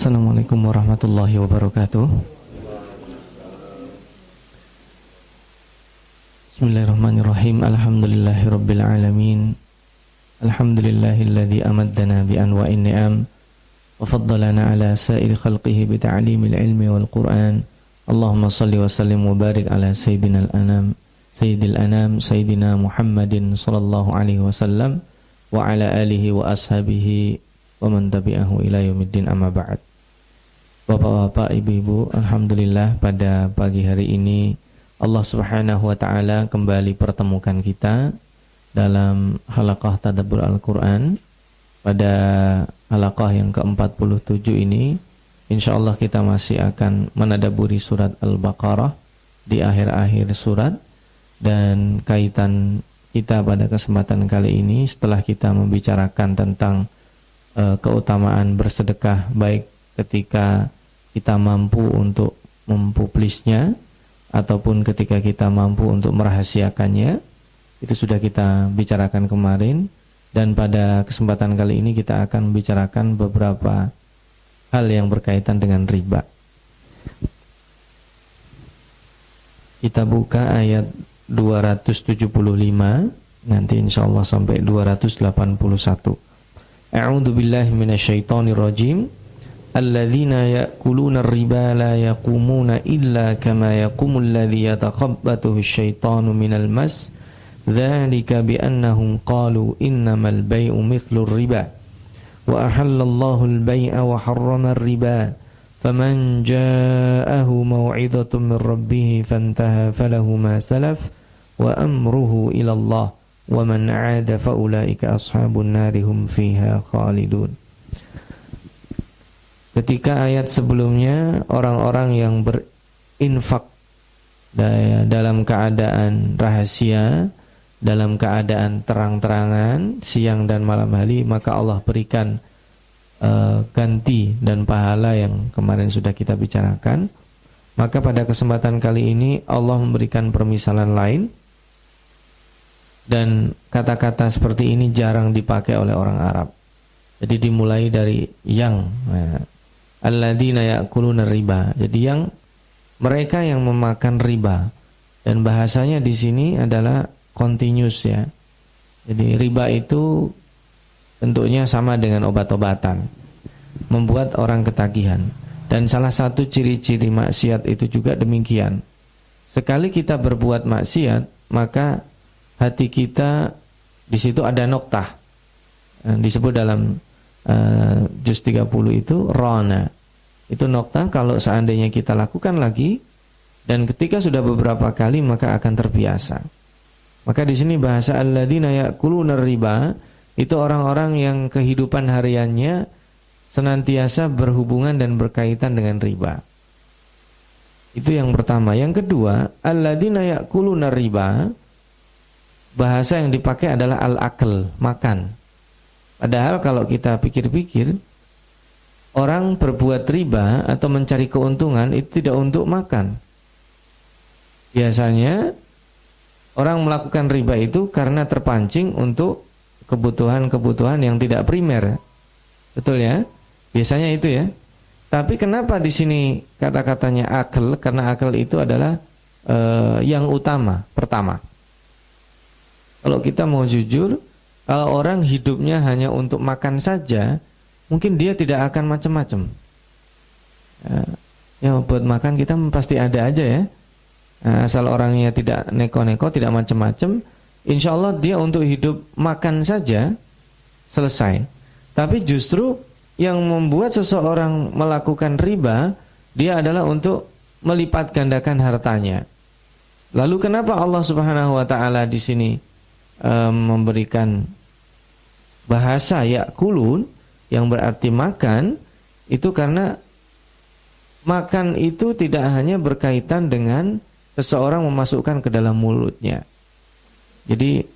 Assalamualaikum warahmatullahi wabarakatuh Bismillahirrahmanirrahim Alhamdulillahi rabbil alamin Alhamdulillahilladzi amaddana bi anwa'in ni'am wa faddalana ala sa'iri khalqihi bi ta'limil ilmi wal qur'an Allahumma salli wa sallim wa barik ala sayyidina al-anam sayyidil anam sayyidina Muhammadin sallallahu alaihi wasallam wa ala alihi wa ashabihi wa man tabi'ahu ila yaumiddin amma ba'd Bapak-bapak, ibu-ibu, alhamdulillah pada pagi hari ini Allah Subhanahu wa taala kembali pertemukan kita dalam halaqah tadabbur Al-Qur'an. Pada halaqah yang ke-47 ini insyaallah kita masih akan menadaburi surat Al-Baqarah di akhir-akhir surat. Dan kaitan kita pada kesempatan kali ini setelah kita membicarakan tentang uh, keutamaan bersedekah baik ketika kita mampu untuk mempublisnya ataupun ketika kita mampu untuk merahasiakannya itu sudah kita bicarakan kemarin dan pada kesempatan kali ini kita akan membicarakan beberapa hal yang berkaitan dengan riba. Kita buka ayat 275 nanti insyaallah sampai 281. A'udzu billahi rajim. الذين يأكلون الربا لا يقومون إلا كما يقوم الذي يتخبطه الشيطان من المس. ذلك بأنهم قالوا إنما البيع مثل الربا. وأحل الله البيع وحرم الربا. فمن جاءه موعظة من ربه فانتهى فله ما سلف وأمره إلى الله. ومن عاد فأولئك أصحاب النار هم فيها خالدون. Ketika ayat sebelumnya orang-orang yang berinfak dalam keadaan rahasia, dalam keadaan terang-terangan, siang dan malam hari, maka Allah berikan uh, ganti dan pahala yang kemarin sudah kita bicarakan. Maka pada kesempatan kali ini Allah memberikan permisalan lain dan kata-kata seperti ini jarang dipakai oleh orang Arab. Jadi dimulai dari yang. Nah, alladzina ya'kuluna riba. Jadi yang mereka yang memakan riba. Dan bahasanya di sini adalah continuous ya. Jadi riba itu bentuknya sama dengan obat-obatan. Membuat orang ketagihan. Dan salah satu ciri-ciri maksiat itu juga demikian. Sekali kita berbuat maksiat, maka hati kita di situ ada noktah. Disebut dalam uh, juz 30 itu rona. Itu nokta kalau seandainya kita lakukan lagi dan ketika sudah beberapa kali maka akan terbiasa. Maka di sini bahasa alladzina ya'kuluna riba itu orang-orang yang kehidupan hariannya senantiasa berhubungan dan berkaitan dengan riba. Itu yang pertama. Yang kedua, alladzina ya'kuluna riba bahasa yang dipakai adalah al-akl, makan. Padahal kalau kita pikir-pikir Orang berbuat riba atau mencari keuntungan itu tidak untuk makan. Biasanya Orang melakukan riba itu karena terpancing untuk kebutuhan-kebutuhan yang tidak primer. Betul ya? Biasanya itu ya. Tapi kenapa di sini kata-katanya akal? Karena akal itu adalah uh, yang utama, pertama. Kalau kita mau jujur kalau orang hidupnya hanya untuk makan saja, mungkin dia tidak akan macam-macam. Ya, ya buat makan kita pasti ada aja ya. Nah, asal orangnya tidak neko-neko, tidak macam-macam, insya Allah dia untuk hidup makan saja selesai. Tapi justru yang membuat seseorang melakukan riba, dia adalah untuk melipat gandakan hartanya. Lalu kenapa Allah Subhanahu wa taala di sini um, memberikan bahasa yakulun yang berarti makan itu karena makan itu tidak hanya berkaitan dengan seseorang memasukkan ke dalam mulutnya. Jadi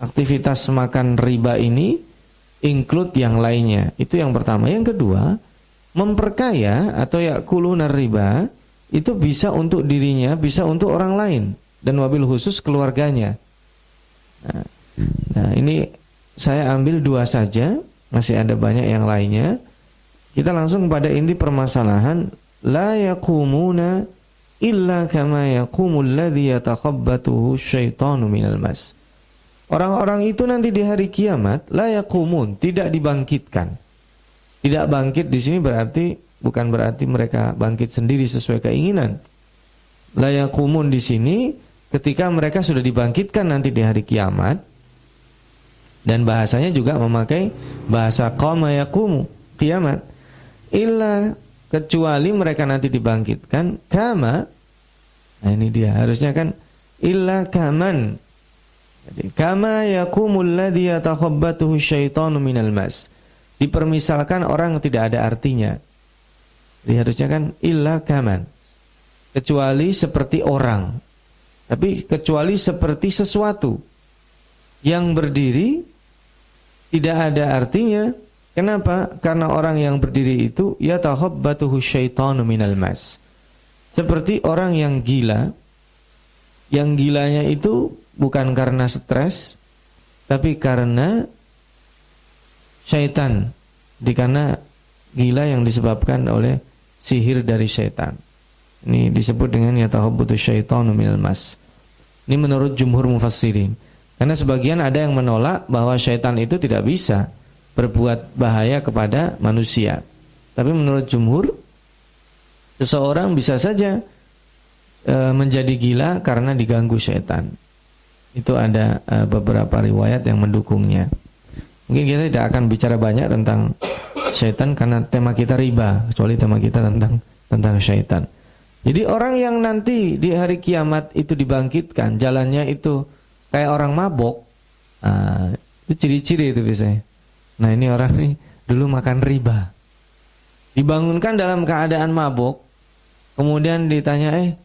aktivitas makan riba ini include yang lainnya. Itu yang pertama. Yang kedua, memperkaya atau yakulun riba itu bisa untuk dirinya, bisa untuk orang lain dan mobil khusus keluarganya. Nah, nah ini saya ambil dua saja, masih ada banyak yang lainnya. kita langsung pada inti permasalahan la yaqumuna illa kama yaqumul ladzi yatakhabbatuhu syaitanu minal mas. Orang-orang itu nanti di hari kiamat la yaqumun, tidak dibangkitkan. Tidak bangkit di sini berarti bukan berarti mereka bangkit sendiri sesuai keinginan. La yaqumun di sini ketika mereka sudah dibangkitkan nanti di hari kiamat dan bahasanya juga memakai bahasa yaqumu, kiamat. Illa kecuali mereka nanti dibangkitkan kama nah ini dia harusnya kan illa kaman. Jadi kama yakumul ladzi yatakhabbatuhu syaitanu minal mas. Dipermisalkan orang tidak ada artinya. Jadi harusnya kan illa kaman. Kecuali seperti orang. Tapi kecuali seperti sesuatu yang berdiri tidak ada artinya Kenapa? Karena orang yang berdiri itu ya tahabbatuhu syaitanu minal mas. Seperti orang yang gila. Yang gilanya itu bukan karena stres tapi karena syaitan. Dikana gila yang disebabkan oleh sihir dari syaitan. Ini disebut dengan ya tahabbatu syaitanu minal mas. Ini menurut jumhur mufassirin. Karena sebagian ada yang menolak bahwa syaitan itu tidak bisa berbuat bahaya kepada manusia. Tapi menurut jumhur, seseorang bisa saja e, menjadi gila karena diganggu setan. Itu ada e, beberapa riwayat yang mendukungnya. Mungkin kita tidak akan bicara banyak tentang setan karena tema kita riba, kecuali tema kita tentang tentang setan. Jadi orang yang nanti di hari kiamat itu dibangkitkan, jalannya itu kayak orang mabok, nah, itu ciri-ciri itu biasanya. Nah ini orang nih dulu makan riba. Dibangunkan dalam keadaan mabuk. Kemudian ditanya, eh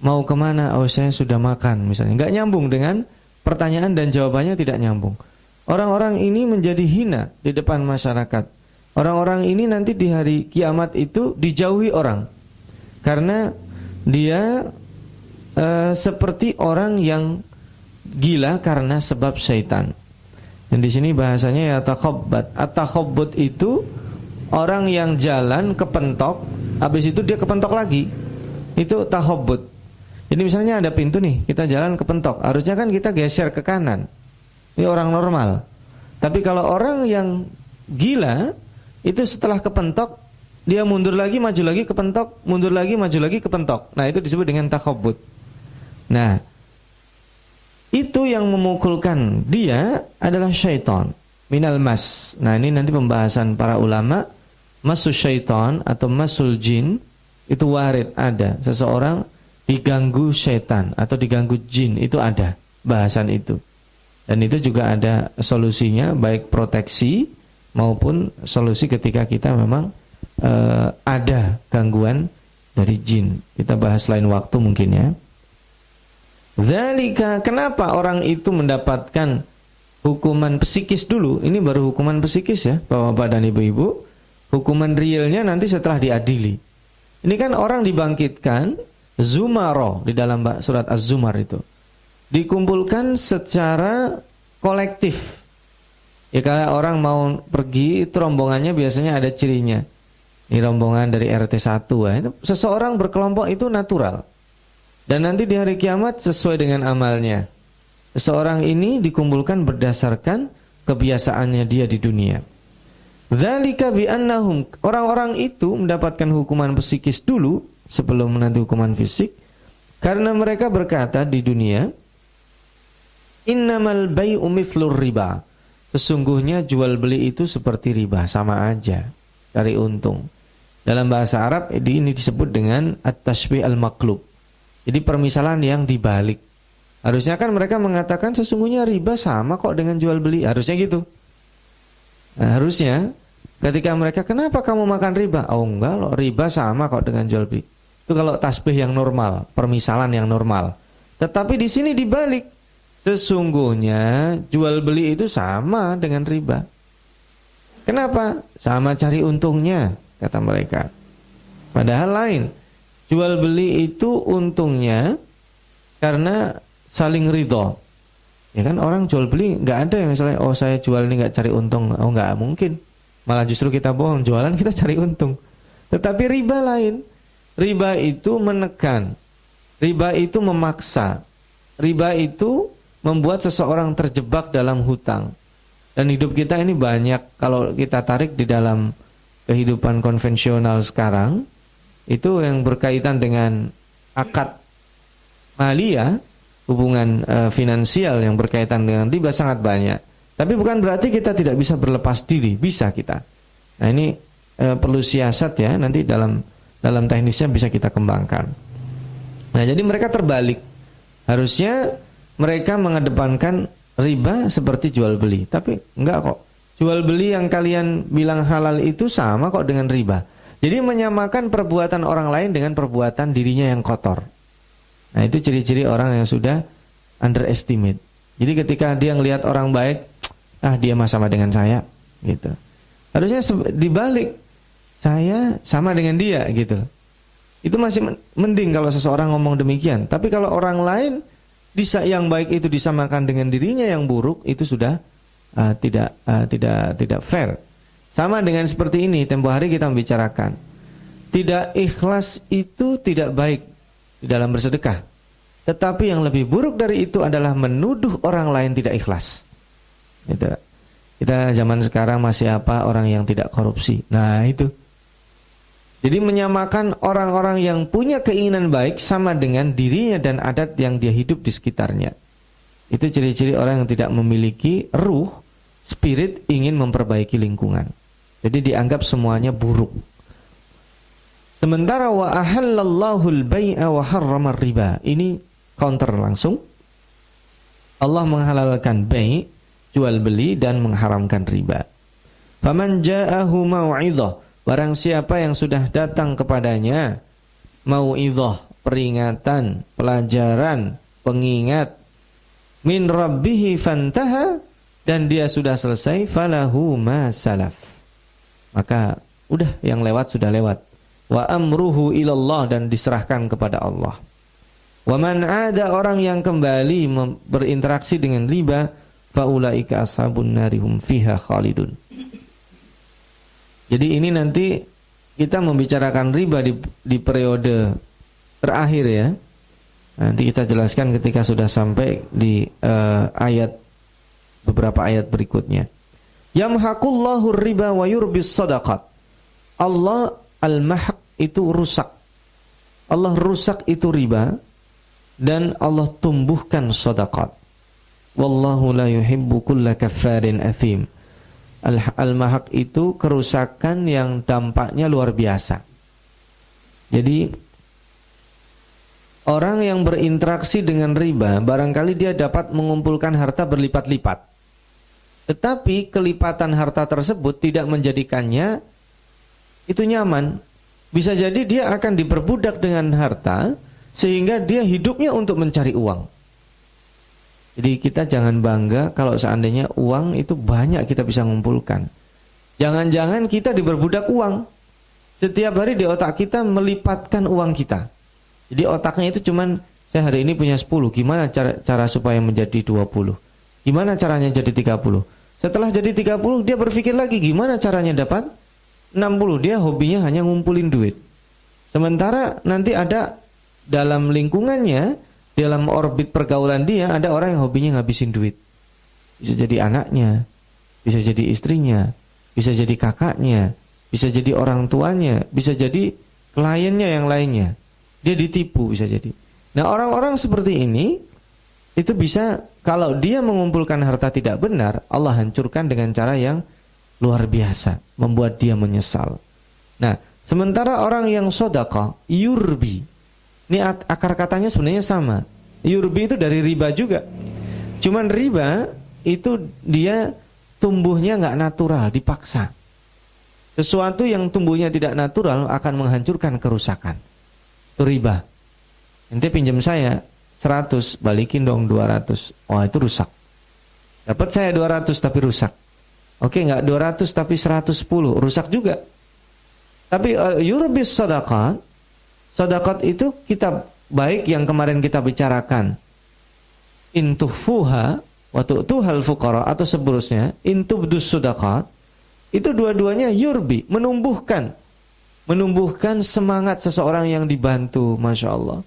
mau ke mana? Oh saya sudah makan misalnya. Nggak nyambung dengan pertanyaan dan jawabannya tidak nyambung. Orang-orang ini menjadi hina di depan masyarakat. Orang-orang ini nanti di hari kiamat itu dijauhi orang. Karena dia uh, seperti orang yang gila karena sebab syaitan. Dan di sini bahasanya ya takhabbat. At-takhabbut itu orang yang jalan kepentok, habis itu dia kepentok lagi. Itu takhabbut. Jadi misalnya ada pintu nih, kita jalan kepentok. Harusnya kan kita geser ke kanan. Ini orang normal. Tapi kalau orang yang gila itu setelah kepentok dia mundur lagi, maju lagi kepentok, mundur lagi, maju lagi kepentok. Nah, itu disebut dengan takhabbut. Nah, itu yang memukulkan. Dia adalah syaitan. Minal mas. Nah ini nanti pembahasan para ulama. Masul syaitan atau masul jin itu warid ada. Seseorang diganggu syaitan atau diganggu jin itu ada bahasan itu. Dan itu juga ada solusinya baik proteksi maupun solusi ketika kita memang uh, ada gangguan dari jin. Kita bahas lain waktu mungkin ya Zalika kenapa orang itu mendapatkan hukuman psikis dulu? Ini baru hukuman psikis ya, Bapak-bapak dan Ibu-ibu. Hukuman realnya nanti setelah diadili. Ini kan orang dibangkitkan zumaro di dalam surat Az-Zumar itu. Dikumpulkan secara kolektif. Ya kalau orang mau pergi itu rombongannya biasanya ada cirinya. Ini rombongan dari RT 1 ya. Seseorang berkelompok itu natural. Dan nanti di hari kiamat sesuai dengan amalnya. Seseorang ini dikumpulkan berdasarkan kebiasaannya dia di dunia. Dzalika bi'annahum orang-orang itu mendapatkan hukuman psikis dulu sebelum menanti hukuman fisik karena mereka berkata di dunia innamal bai'u mithlur riba. Sesungguhnya jual beli itu seperti riba, sama aja, cari untung. Dalam bahasa Arab ini disebut dengan at-tashbih al-maqlub jadi permisalan yang dibalik. Harusnya kan mereka mengatakan sesungguhnya riba sama kok dengan jual beli. Harusnya gitu. Nah, harusnya ketika mereka kenapa kamu makan riba? Oh enggak loh, riba sama kok dengan jual beli. Itu kalau tasbih yang normal, permisalan yang normal. Tetapi di sini dibalik. Sesungguhnya jual beli itu sama dengan riba. Kenapa? Sama cari untungnya, kata mereka. Padahal lain. Jual beli itu untungnya karena saling ridho. Ya kan orang jual beli nggak ada yang misalnya oh saya jual ini nggak cari untung, oh nggak mungkin. Malah justru kita bohong, jualan kita cari untung. Tetapi riba lain. Riba itu menekan. Riba itu memaksa. Riba itu membuat seseorang terjebak dalam hutang. Dan hidup kita ini banyak kalau kita tarik di dalam kehidupan konvensional sekarang itu yang berkaitan dengan akad malia, hubungan e, finansial yang berkaitan dengan riba sangat banyak. Tapi bukan berarti kita tidak bisa berlepas diri, bisa kita. Nah, ini e, perlu siasat ya, nanti dalam dalam teknisnya bisa kita kembangkan. Nah, jadi mereka terbalik. Harusnya mereka mengedepankan riba seperti jual beli, tapi enggak kok. Jual beli yang kalian bilang halal itu sama kok dengan riba. Jadi menyamakan perbuatan orang lain dengan perbuatan dirinya yang kotor. Nah, itu ciri-ciri orang yang sudah underestimate. Jadi ketika dia ngelihat orang baik, ah dia mah sama dengan saya, gitu. Harusnya dibalik, saya sama dengan dia, gitu. Itu masih mending kalau seseorang ngomong demikian. Tapi kalau orang lain yang baik itu disamakan dengan dirinya yang buruk itu sudah uh, tidak uh, tidak tidak fair. Sama dengan seperti ini tempo hari kita membicarakan. Tidak ikhlas itu tidak baik di dalam bersedekah. Tetapi yang lebih buruk dari itu adalah menuduh orang lain tidak ikhlas. Itu. Kita zaman sekarang masih apa orang yang tidak korupsi. Nah, itu. Jadi menyamakan orang-orang yang punya keinginan baik sama dengan dirinya dan adat yang dia hidup di sekitarnya. Itu ciri-ciri orang yang tidak memiliki ruh, spirit ingin memperbaiki lingkungan. Jadi dianggap semuanya buruk. Sementara wa ahallallahu al-bai'a wa harrama riba. Ini counter langsung. Allah menghalalkan bai, jual beli dan mengharamkan riba. Faman ja'ahu mau'izah Barang siapa yang sudah datang kepadanya mau idoh, peringatan, pelajaran, pengingat min rabbihi fantaha dan dia sudah selesai falahu ma salaf. Maka udah yang lewat sudah lewat. Wa amruhu ilallah dan diserahkan kepada Allah. Wa man ada orang yang kembali berinteraksi dengan riba faulaika ashabun narihum fiha khalidun. Jadi ini nanti kita membicarakan riba di, di periode terakhir ya. Nanti kita jelaskan ketika sudah sampai di uh, ayat beberapa ayat berikutnya. Yamhaqullahu riba wa yurbis sadaqat. Allah al-mahq itu rusak. Allah rusak itu riba dan Allah tumbuhkan sadaqat. Wallahu la yuhibbu kulla kaffarin athim al-mahak itu kerusakan yang dampaknya luar biasa. Jadi orang yang berinteraksi dengan riba barangkali dia dapat mengumpulkan harta berlipat-lipat. Tetapi kelipatan harta tersebut tidak menjadikannya itu nyaman. Bisa jadi dia akan diperbudak dengan harta sehingga dia hidupnya untuk mencari uang. Jadi kita jangan bangga kalau seandainya uang itu banyak kita bisa mengumpulkan. Jangan-jangan kita diberbudak uang. Setiap hari di otak kita melipatkan uang kita. Jadi otaknya itu cuman saya hari ini punya 10, gimana cara cara supaya menjadi 20? Gimana caranya jadi 30? Setelah jadi 30 dia berpikir lagi gimana caranya dapat 60. Dia hobinya hanya ngumpulin duit. Sementara nanti ada dalam lingkungannya dalam orbit pergaulan dia ada orang yang hobinya ngabisin duit. Bisa jadi anaknya, bisa jadi istrinya, bisa jadi kakaknya, bisa jadi orang tuanya, bisa jadi kliennya yang lainnya. Dia ditipu bisa jadi. Nah, orang-orang seperti ini itu bisa kalau dia mengumpulkan harta tidak benar, Allah hancurkan dengan cara yang luar biasa, membuat dia menyesal. Nah, sementara orang yang sodako, yurbi, ini akar katanya sebenarnya sama. Yurbi itu dari riba juga. Cuman riba itu dia tumbuhnya nggak natural, dipaksa. Sesuatu yang tumbuhnya tidak natural akan menghancurkan kerusakan. Itu riba. Nanti pinjam saya 100, balikin dong 200. Wah, itu rusak. Dapat saya 200 tapi rusak. Oke, nggak 200 tapi 110, rusak juga. Tapi uh, yurbis sadaqat Sodakat itu kita baik yang kemarin kita bicarakan. Intuhfuha waktu tuhal fukara atau seterusnya intubdus sodakat itu dua-duanya yurbi, menumbuhkan. Menumbuhkan semangat seseorang yang dibantu, Masya Allah.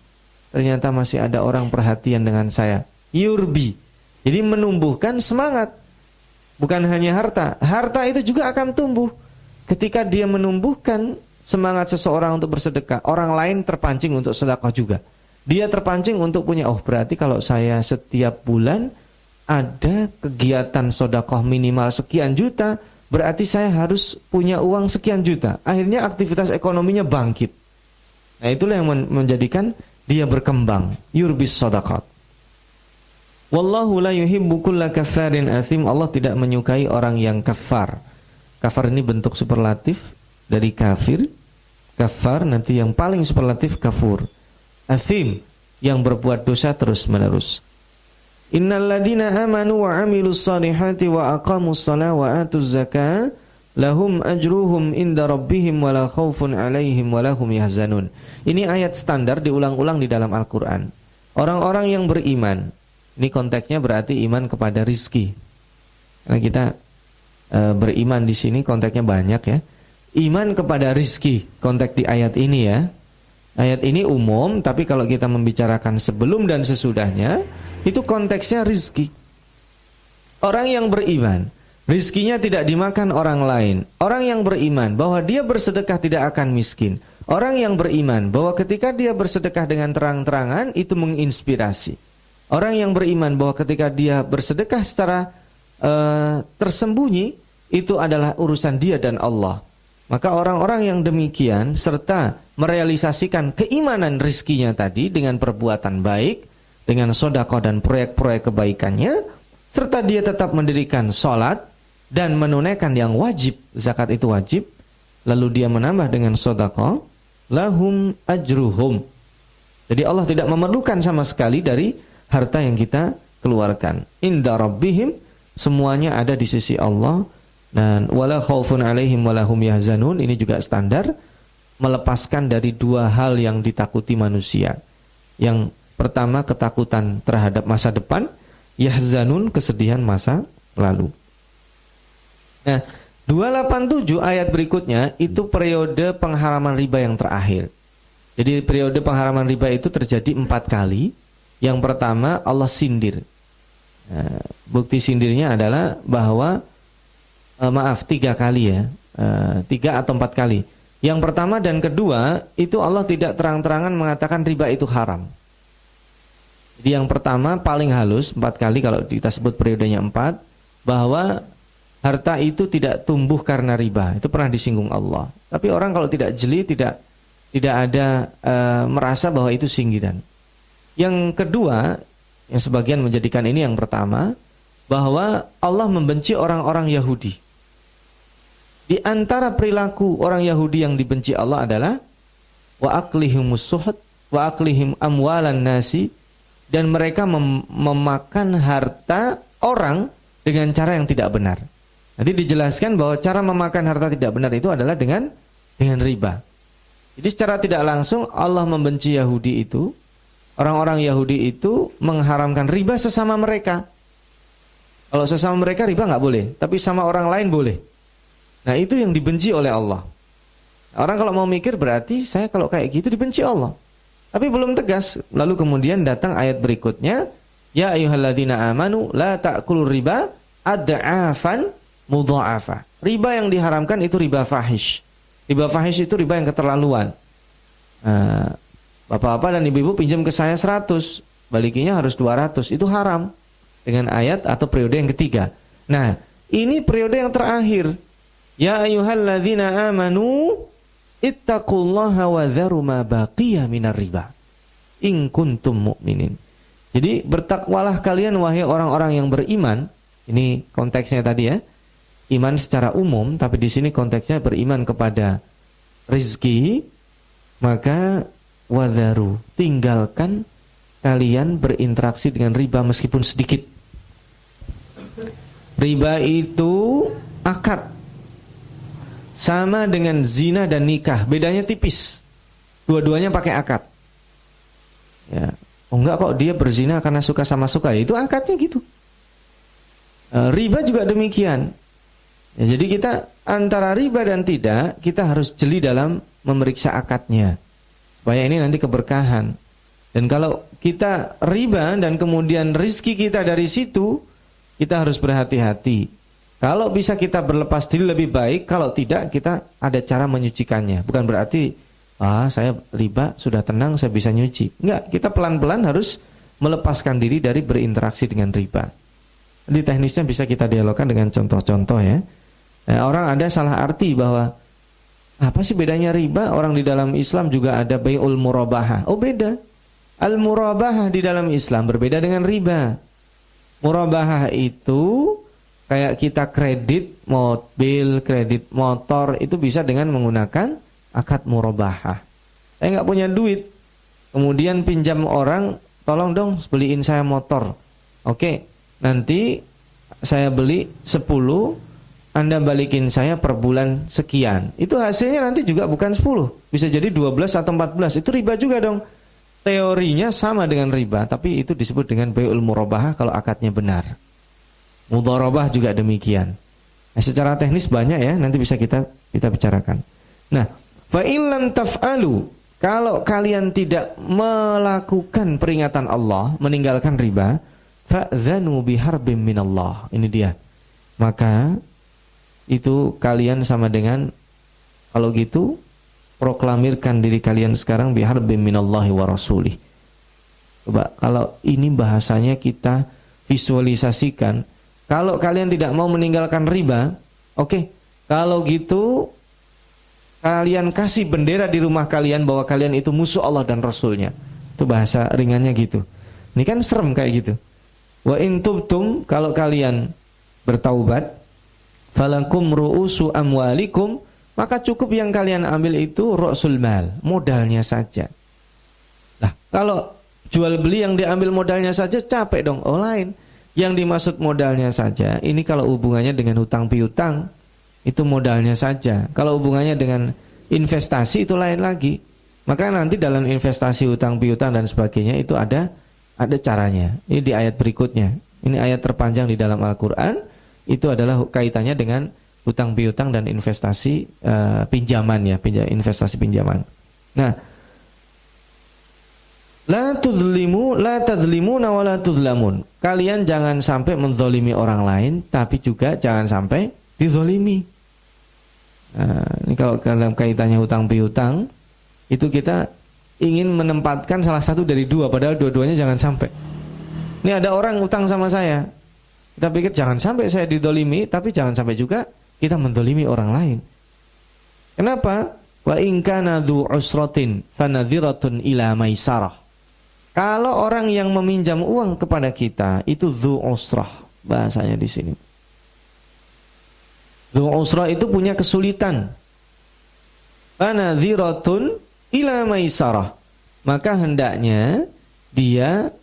Ternyata masih ada orang perhatian dengan saya. Yurbi. Jadi menumbuhkan semangat. Bukan hanya harta. Harta itu juga akan tumbuh. Ketika dia menumbuhkan semangat seseorang untuk bersedekah, orang lain terpancing untuk sedekah juga. Dia terpancing untuk punya, oh berarti kalau saya setiap bulan ada kegiatan sodakoh minimal sekian juta, berarti saya harus punya uang sekian juta. Akhirnya aktivitas ekonominya bangkit. Nah itulah yang menjadikan dia berkembang. Yurbis sodakoh. Wallahu la yuhibbu kulla kafarin athim. Allah tidak menyukai orang yang kafar. Kafar ini bentuk superlatif dari kafir. Kafar nanti yang paling superlatif kafur. Athim yang berbuat dosa terus menerus. Innal ladina amanu wa amilus salihati wa aqamus salah wa atuz zakah lahum ajruhum inda rabbihim wala khaufun alaihim wala hum yahzanun. Ini ayat standar diulang-ulang di dalam Al-Qur'an. Orang-orang yang beriman. Ini konteksnya berarti iman kepada rizki. Karena kita e, beriman di sini konteksnya banyak ya. Iman kepada rizki konteks di ayat ini ya. Ayat ini umum tapi kalau kita membicarakan sebelum dan sesudahnya itu konteksnya rizki. Orang yang beriman, rizkinya tidak dimakan orang lain. Orang yang beriman bahwa dia bersedekah tidak akan miskin. Orang yang beriman bahwa ketika dia bersedekah dengan terang-terangan itu menginspirasi. Orang yang beriman bahwa ketika dia bersedekah secara uh, tersembunyi itu adalah urusan dia dan Allah. Maka orang-orang yang demikian serta merealisasikan keimanan rizkinya tadi dengan perbuatan baik, dengan sodako dan proyek-proyek kebaikannya, serta dia tetap mendirikan sholat dan menunaikan yang wajib, zakat itu wajib, lalu dia menambah dengan sodako, lahum ajruhum. Jadi Allah tidak memerlukan sama sekali dari harta yang kita keluarkan. Inda rabbihim, semuanya ada di sisi Allah, dan wala khaufun alaihim walahum yahzanun, ini juga standar, melepaskan dari dua hal yang ditakuti manusia. Yang Pertama ketakutan terhadap masa depan, yahzanun kesedihan masa lalu. Nah, 287 ayat berikutnya itu periode pengharaman riba yang terakhir. Jadi periode pengharaman riba itu terjadi empat kali. Yang pertama Allah sindir. Nah, bukti sindirnya adalah bahwa eh, maaf tiga kali ya, eh, tiga atau empat kali. Yang pertama dan kedua itu Allah tidak terang-terangan mengatakan riba itu haram. Jadi yang pertama paling halus empat kali kalau kita sebut periodenya empat bahwa harta itu tidak tumbuh karena riba itu pernah disinggung Allah. Tapi orang kalau tidak jeli tidak tidak ada e, merasa bahwa itu singgiran. Yang kedua yang sebagian menjadikan ini yang pertama bahwa Allah membenci orang-orang Yahudi. Di antara perilaku orang Yahudi yang dibenci Allah adalah wa aklihimus suhud wa aklihim amwalan nasi dan mereka mem memakan harta orang dengan cara yang tidak benar. Nanti dijelaskan bahwa cara memakan harta tidak benar itu adalah dengan dengan riba. Jadi secara tidak langsung Allah membenci Yahudi itu, orang-orang Yahudi itu mengharamkan riba sesama mereka. Kalau sesama mereka riba nggak boleh, tapi sama orang lain boleh. Nah itu yang dibenci oleh Allah. Orang kalau mau mikir berarti saya kalau kayak gitu dibenci Allah. Tapi belum tegas. Lalu kemudian datang ayat berikutnya, ya ayyuhalladzina amanu la ta'kulur riba ad'afan mudha'afa. Riba yang diharamkan itu riba fahish. Riba fahish itu riba yang keterlaluan. Nah, Bapak-bapak dan ibu-ibu pinjam ke saya 100, balikinya harus 200. Itu haram. Dengan ayat atau periode yang ketiga. Nah, ini periode yang terakhir. Ya ayyuhalladzina amanu Ittaqullaha wa dharu ma baqiya minar riba. In kuntum mu'minin. Jadi bertakwalah kalian wahai orang-orang yang beriman. Ini konteksnya tadi ya. Iman secara umum, tapi di sini konteksnya beriman kepada rizki. Maka wadharu, tinggalkan kalian berinteraksi dengan riba meskipun sedikit. Riba itu akad sama dengan zina dan nikah, bedanya tipis. Dua-duanya pakai akad. Ya. Oh enggak kok dia berzina karena suka sama suka, ya, itu akadnya gitu. E, riba juga demikian. Ya, jadi kita antara riba dan tidak, kita harus jeli dalam memeriksa akadnya. Supaya ini nanti keberkahan. Dan kalau kita riba dan kemudian rizki kita dari situ, kita harus berhati-hati. Kalau bisa kita berlepas diri lebih baik, kalau tidak kita ada cara menyucikannya. Bukan berarti ah saya riba sudah tenang saya bisa nyuci. Enggak, kita pelan-pelan harus melepaskan diri dari berinteraksi dengan riba. Di teknisnya bisa kita dialogkan dengan contoh-contoh ya. Nah, orang ada salah arti bahwa apa sih bedanya riba? Orang di dalam Islam juga ada bayul murabahah. Oh beda. Al murabahah di dalam Islam berbeda dengan riba. Murabahah itu kayak kita kredit mobil, kredit motor itu bisa dengan menggunakan akad murabahah. Saya nggak punya duit, kemudian pinjam orang, tolong dong beliin saya motor. Oke, nanti saya beli 10, Anda balikin saya per bulan sekian. Itu hasilnya nanti juga bukan 10, bisa jadi 12 atau 14. Itu riba juga dong. Teorinya sama dengan riba, tapi itu disebut dengan bayul murabahah kalau akadnya benar. Mudharabah juga demikian. Nah, secara teknis banyak ya, nanti bisa kita kita bicarakan. Nah, fa illam taf'alu, kalau kalian tidak melakukan peringatan Allah, meninggalkan riba, fa'dzanu biharbim minallah. Ini dia. Maka itu kalian sama dengan kalau gitu proklamirkan diri kalian sekarang biharbim minallahi wa rasulih. Coba kalau ini bahasanya kita visualisasikan kalau kalian tidak mau meninggalkan riba, oke. Okay. Kalau gitu kalian kasih bendera di rumah kalian bahwa kalian itu musuh Allah dan Rasulnya. Itu bahasa ringannya gitu. Ini kan serem kayak gitu. Wa in tubtum kalau kalian bertaubat falakum ru'usu amwalikum maka cukup yang kalian ambil itu rasul mal, modalnya saja. Nah, kalau jual beli yang diambil modalnya saja capek dong. Oh lain. Yang dimaksud modalnya saja, ini kalau hubungannya dengan hutang piutang, itu modalnya saja. Kalau hubungannya dengan investasi itu lain lagi. Maka nanti dalam investasi hutang piutang dan sebagainya itu ada ada caranya. Ini di ayat berikutnya. Ini ayat terpanjang di dalam Al-Qur'an itu adalah kaitannya dengan hutang piutang dan investasi uh, pinjaman ya, pinjam, investasi pinjaman. Nah, La tudlimu, la tadlimu, wa la tudlamun. Kalian jangan sampai menzolimi orang lain, tapi juga jangan sampai dizolimi. Nah, ini kalau dalam kaitannya hutang piutang, itu kita ingin menempatkan salah satu dari dua, padahal dua-duanya jangan sampai. Ini ada orang utang sama saya, kita pikir jangan sampai saya didolimi, tapi jangan sampai juga kita mendolimi orang lain. Kenapa? Wa ingkana du usratin fanadhiratun ila maisarah. Kalau orang yang meminjam uang kepada kita itu dhu usrah bahasanya di sini. Dhu usrah itu punya kesulitan. Anadhiratun ila maisarah. Maka hendaknya dia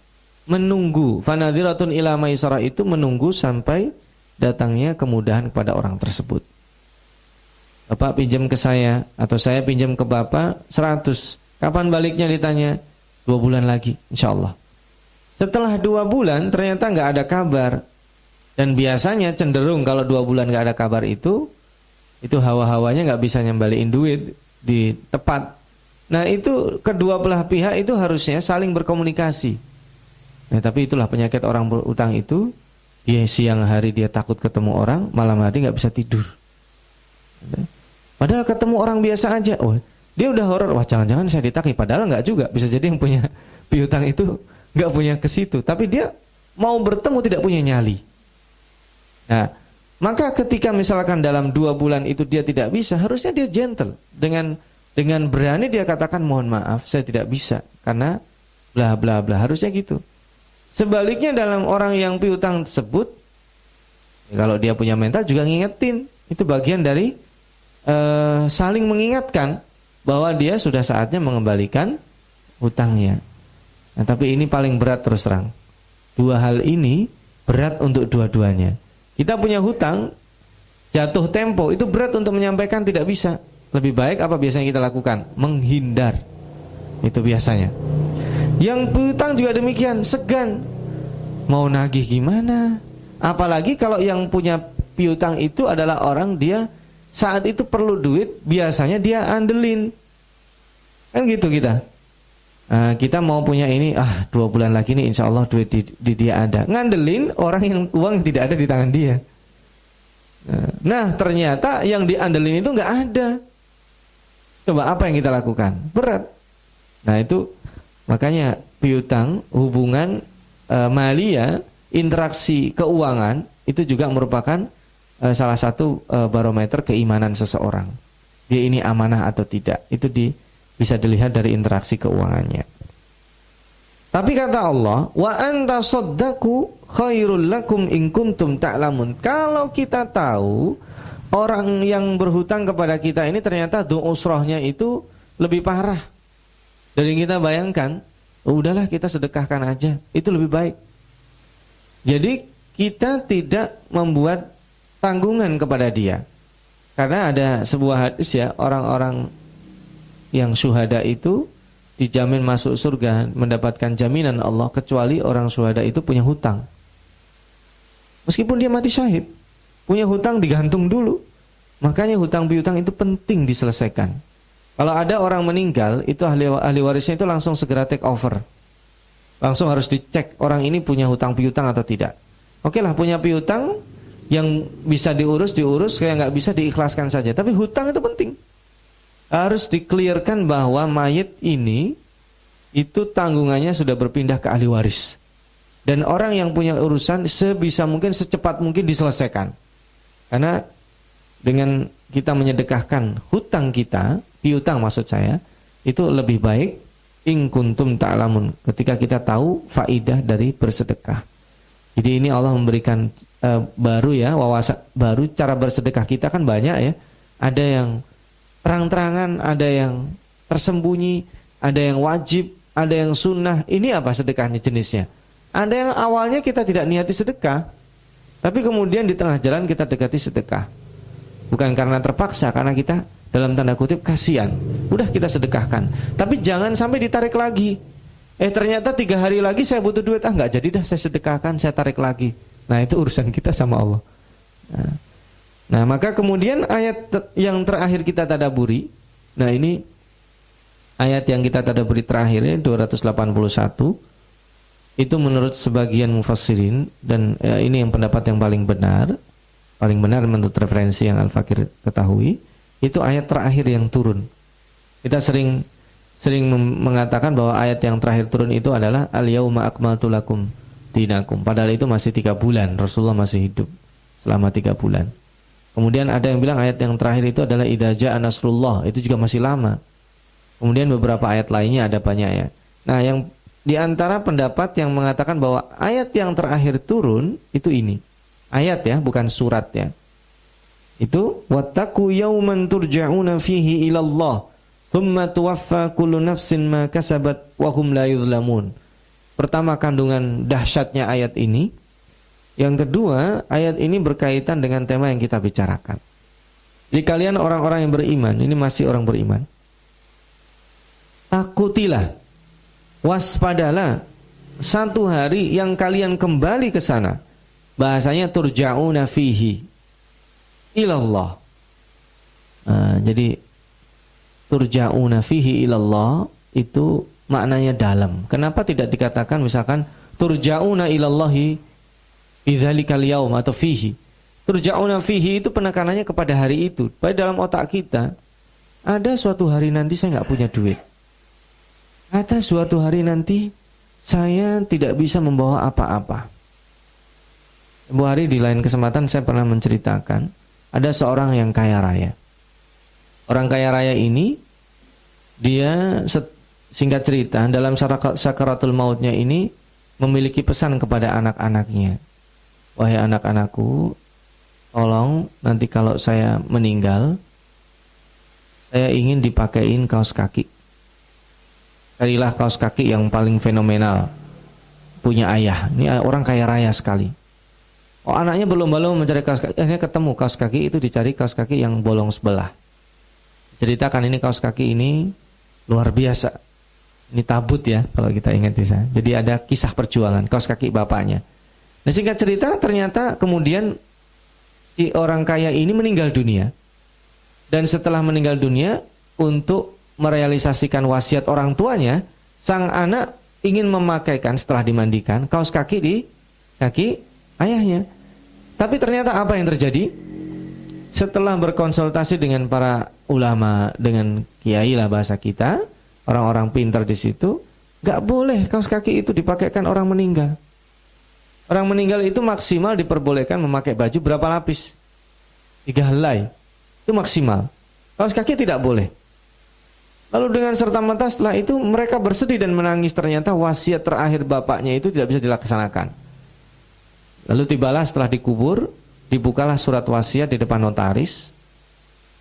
menunggu. Fanadhiratun ila maisarah itu menunggu sampai datangnya kemudahan kepada orang tersebut. Bapak pinjam ke saya atau saya pinjam ke Bapak 100. Kapan baliknya ditanya? Dua bulan lagi, insya Allah. Setelah dua bulan ternyata nggak ada kabar. Dan biasanya cenderung kalau dua bulan nggak ada kabar itu, itu hawa-hawanya nggak bisa nyembaliin duit di tepat. Nah itu kedua belah pihak itu harusnya saling berkomunikasi. Nah, tapi itulah penyakit orang berutang itu, dia siang hari dia takut ketemu orang, malam hari nggak bisa tidur. Padahal ketemu orang biasa aja, oh dia udah horor, wah jangan-jangan saya ditagih. Padahal nggak juga. Bisa jadi yang punya piutang itu nggak punya ke situ. Tapi dia mau bertemu tidak punya nyali. Nah, maka ketika misalkan dalam dua bulan itu dia tidak bisa, harusnya dia gentle dengan dengan berani dia katakan mohon maaf, saya tidak bisa karena bla bla bla. Harusnya gitu. Sebaliknya dalam orang yang piutang tersebut, kalau dia punya mental juga ngingetin. Itu bagian dari uh, saling mengingatkan bahwa dia sudah saatnya mengembalikan hutangnya. Nah, tapi ini paling berat terus terang. Dua hal ini berat untuk dua-duanya. Kita punya hutang, jatuh tempo itu berat untuk menyampaikan tidak bisa. Lebih baik apa biasanya kita lakukan? Menghindar. Itu biasanya. Yang hutang juga demikian, segan. Mau nagih gimana? Apalagi kalau yang punya piutang itu adalah orang dia saat itu perlu duit, biasanya dia andelin. Kan gitu kita. Uh, kita mau punya ini, ah dua bulan lagi nih insya Allah duit di, di dia ada. Ngandelin orang yang uang tidak ada di tangan dia. Uh, nah ternyata yang diandelin itu nggak ada. Coba apa yang kita lakukan? Berat. Nah itu makanya piutang hubungan uh, malia interaksi keuangan itu juga merupakan uh, salah satu uh, barometer keimanan seseorang. Dia ini amanah atau tidak. Itu di bisa dilihat dari interaksi keuangannya. Tapi kata Allah, wa anta saddaku khairul lakum in kuntum ta'lamun. Kalau kita tahu orang yang berhutang kepada kita ini ternyata usrohnya itu lebih parah. Dari kita bayangkan, oh, udahlah kita sedekahkan aja, itu lebih baik. Jadi kita tidak membuat tanggungan kepada dia. Karena ada sebuah hadis ya, orang-orang yang syuhada itu dijamin masuk surga mendapatkan jaminan Allah kecuali orang syuhada itu punya hutang. Meskipun dia mati syahid, punya hutang digantung dulu. Makanya hutang piutang itu penting diselesaikan. Kalau ada orang meninggal, itu ahli, ahli warisnya itu langsung segera take over. Langsung harus dicek orang ini punya hutang piutang atau tidak. Oke lah punya piutang yang bisa diurus diurus, kayak nggak bisa diikhlaskan saja. Tapi hutang itu penting harus diklirkan bahwa mayat ini itu tanggungannya sudah berpindah ke ahli waris. Dan orang yang punya urusan sebisa mungkin secepat mungkin diselesaikan. Karena dengan kita menyedekahkan hutang kita, piutang maksud saya, itu lebih baik in kuntum ta'lamun ketika kita tahu faidah dari bersedekah. Jadi ini Allah memberikan uh, baru ya wawasan baru cara bersedekah kita kan banyak ya. Ada yang terang-terangan, ada yang tersembunyi, ada yang wajib, ada yang sunnah. Ini apa sedekahnya jenisnya? Ada yang awalnya kita tidak niati sedekah, tapi kemudian di tengah jalan kita dekati sedekah. Bukan karena terpaksa, karena kita dalam tanda kutip kasihan. Udah kita sedekahkan. Tapi jangan sampai ditarik lagi. Eh ternyata tiga hari lagi saya butuh duit. Ah nggak jadi dah saya sedekahkan, saya tarik lagi. Nah itu urusan kita sama Allah. Nah, Nah, maka kemudian ayat yang terakhir kita tadaburi. Nah, ini ayat yang kita tadaburi terakhir ini 281 itu menurut sebagian mufassirin dan ya, ini yang pendapat yang paling benar, paling benar menurut referensi yang Al-Fakir ketahui, itu ayat terakhir yang turun. Kita sering sering mengatakan bahwa ayat yang terakhir turun itu adalah al-yauma akmaltu lakum dinakum. Padahal itu masih tiga bulan, Rasulullah masih hidup selama tiga bulan. Kemudian ada yang bilang ayat yang terakhir itu adalah idaja nasrullah, itu juga masih lama. Kemudian beberapa ayat lainnya ada banyak ya. Nah, yang di antara pendapat yang mengatakan bahwa ayat yang terakhir turun itu ini. Ayat ya, bukan surat ya. Itu wattaqu yauman turja'una fihi ila Allah, thumma tuwaffa kullu nafsin ma kasabat wa hum la yuzlamun. Pertama kandungan dahsyatnya ayat ini yang kedua, ayat ini berkaitan dengan tema yang kita bicarakan. Jadi kalian orang-orang yang beriman, ini masih orang beriman. Takutilah, waspadalah satu hari yang kalian kembali ke sana. Bahasanya turja'una fihi ilallah. Nah, jadi turja'una fihi ilallah itu maknanya dalam. Kenapa tidak dikatakan misalkan turja'una ilallahi Idzalikal yaum atau fihi. Turja'una fihi itu penekanannya kepada hari itu. Pada dalam otak kita, ada suatu hari nanti saya nggak punya duit. Ada suatu hari nanti saya tidak bisa membawa apa-apa. Sebuah hari di lain kesempatan saya pernah menceritakan ada seorang yang kaya raya. Orang kaya raya ini dia singkat cerita dalam sakaratul mautnya ini memiliki pesan kepada anak-anaknya wahai anak-anakku, tolong nanti kalau saya meninggal, saya ingin dipakein kaos kaki. Carilah kaos kaki yang paling fenomenal punya ayah. Ini orang kaya raya sekali. Oh anaknya belum-belum mencari kaos kaki, akhirnya ketemu kaos kaki itu dicari kaos kaki yang bolong sebelah. Ceritakan ini kaos kaki ini luar biasa. Ini tabut ya kalau kita ingat bisa. Jadi ada kisah perjuangan kaos kaki bapaknya. Nah singkat cerita ternyata kemudian si orang kaya ini meninggal dunia. Dan setelah meninggal dunia, untuk merealisasikan wasiat orang tuanya, sang anak ingin memakaikan setelah dimandikan kaos kaki di kaki ayahnya. Tapi ternyata apa yang terjadi? Setelah berkonsultasi dengan para ulama, dengan kiai lah bahasa kita, orang-orang pintar di situ, gak boleh kaos kaki itu dipakaikan orang meninggal. Orang meninggal itu maksimal diperbolehkan memakai baju berapa lapis? Tiga helai. Itu maksimal. Kaos kaki tidak boleh. Lalu dengan serta merta setelah itu mereka bersedih dan menangis ternyata wasiat terakhir bapaknya itu tidak bisa dilaksanakan. Lalu tibalah setelah dikubur, dibukalah surat wasiat di depan notaris.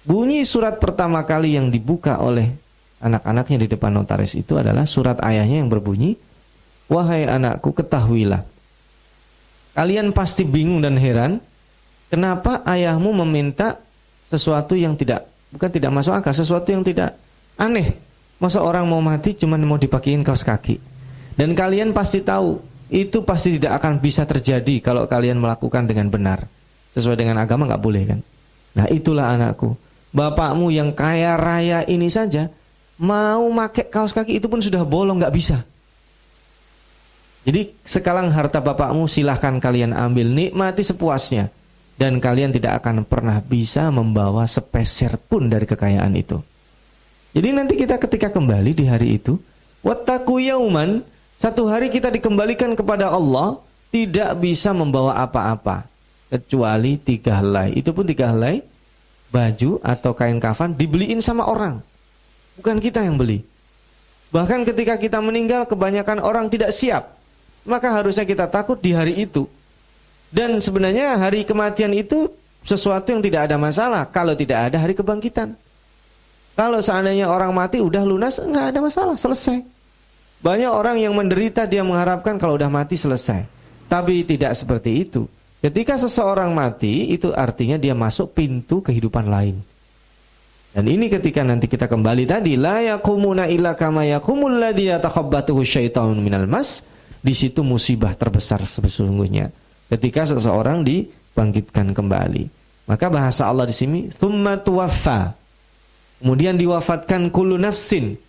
Bunyi surat pertama kali yang dibuka oleh anak-anaknya di depan notaris itu adalah surat ayahnya yang berbunyi, "Wahai anakku, ketahuilah Kalian pasti bingung dan heran kenapa ayahmu meminta sesuatu yang tidak bukan tidak masuk akal, sesuatu yang tidak aneh. Masa orang mau mati cuma mau dipakein kaos kaki. Dan kalian pasti tahu itu pasti tidak akan bisa terjadi kalau kalian melakukan dengan benar. Sesuai dengan agama nggak boleh kan? Nah itulah anakku. Bapakmu yang kaya raya ini saja mau pakai kaos kaki itu pun sudah bolong nggak bisa. Jadi sekalang harta bapakmu silahkan kalian ambil nikmati sepuasnya dan kalian tidak akan pernah bisa membawa sepeser pun dari kekayaan itu. Jadi nanti kita ketika kembali di hari itu, wattaqu yauman, satu hari kita dikembalikan kepada Allah tidak bisa membawa apa-apa kecuali tiga helai. Itu pun tiga helai baju atau kain kafan dibeliin sama orang. Bukan kita yang beli. Bahkan ketika kita meninggal kebanyakan orang tidak siap maka harusnya kita takut di hari itu. Dan sebenarnya hari kematian itu sesuatu yang tidak ada masalah kalau tidak ada hari kebangkitan. Kalau seandainya orang mati udah lunas nggak ada masalah, selesai. Banyak orang yang menderita dia mengharapkan kalau udah mati selesai. Tapi tidak seperti itu. Ketika seseorang mati itu artinya dia masuk pintu kehidupan lain. Dan ini ketika nanti kita kembali tadi la yakumuna illa kama yakumul ladzi yatakhabbatuhu syaitanu minal mas di situ musibah terbesar sesungguhnya ketika seseorang dibangkitkan kembali. Maka bahasa Allah di sini thumma tuwaffa. Kemudian diwafatkan kullu nafsin.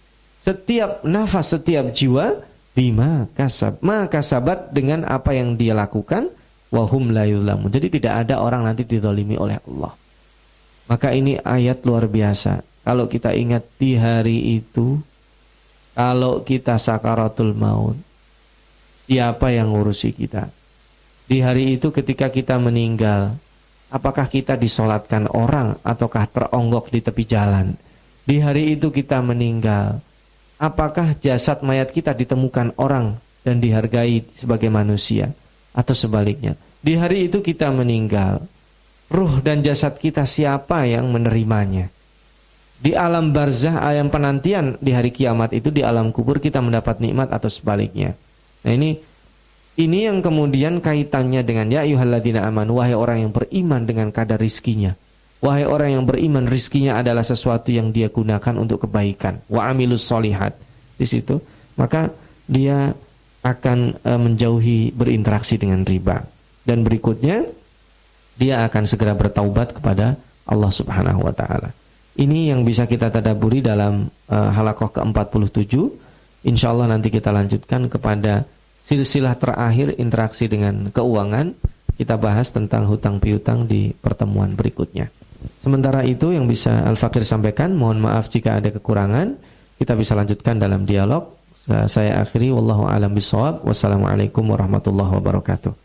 Setiap nafas, setiap jiwa bima kasab. Maka sabat dengan apa yang dia lakukan wahum la yulamu. Jadi tidak ada orang nanti didolimi oleh Allah. Maka ini ayat luar biasa. Kalau kita ingat di hari itu, kalau kita sakaratul maut, siapa yang ngurusi kita. Di hari itu ketika kita meninggal, apakah kita disolatkan orang ataukah teronggok di tepi jalan? Di hari itu kita meninggal, apakah jasad mayat kita ditemukan orang dan dihargai sebagai manusia atau sebaliknya? Di hari itu kita meninggal, ruh dan jasad kita siapa yang menerimanya? Di alam barzah, alam penantian di hari kiamat itu di alam kubur kita mendapat nikmat atau sebaliknya. Nah ini ini yang kemudian kaitannya dengan ya ayyuhalladzina amanu wahai orang yang beriman dengan kadar rizkinya. Wahai orang yang beriman rizkinya adalah sesuatu yang dia gunakan untuk kebaikan. Wa amilus solihat. Di situ maka dia akan e, menjauhi berinteraksi dengan riba. Dan berikutnya dia akan segera bertaubat kepada Allah Subhanahu wa taala. Ini yang bisa kita tadaburi dalam e, halakoh ke-47. Insyaallah nanti kita lanjutkan kepada silsilah terakhir interaksi dengan keuangan kita bahas tentang hutang piutang di pertemuan berikutnya. Sementara itu yang bisa Al-Fakir sampaikan, mohon maaf jika ada kekurangan, kita bisa lanjutkan dalam dialog. Saya akhiri wallahu alam bisawab. Wassalamualaikum warahmatullahi wabarakatuh.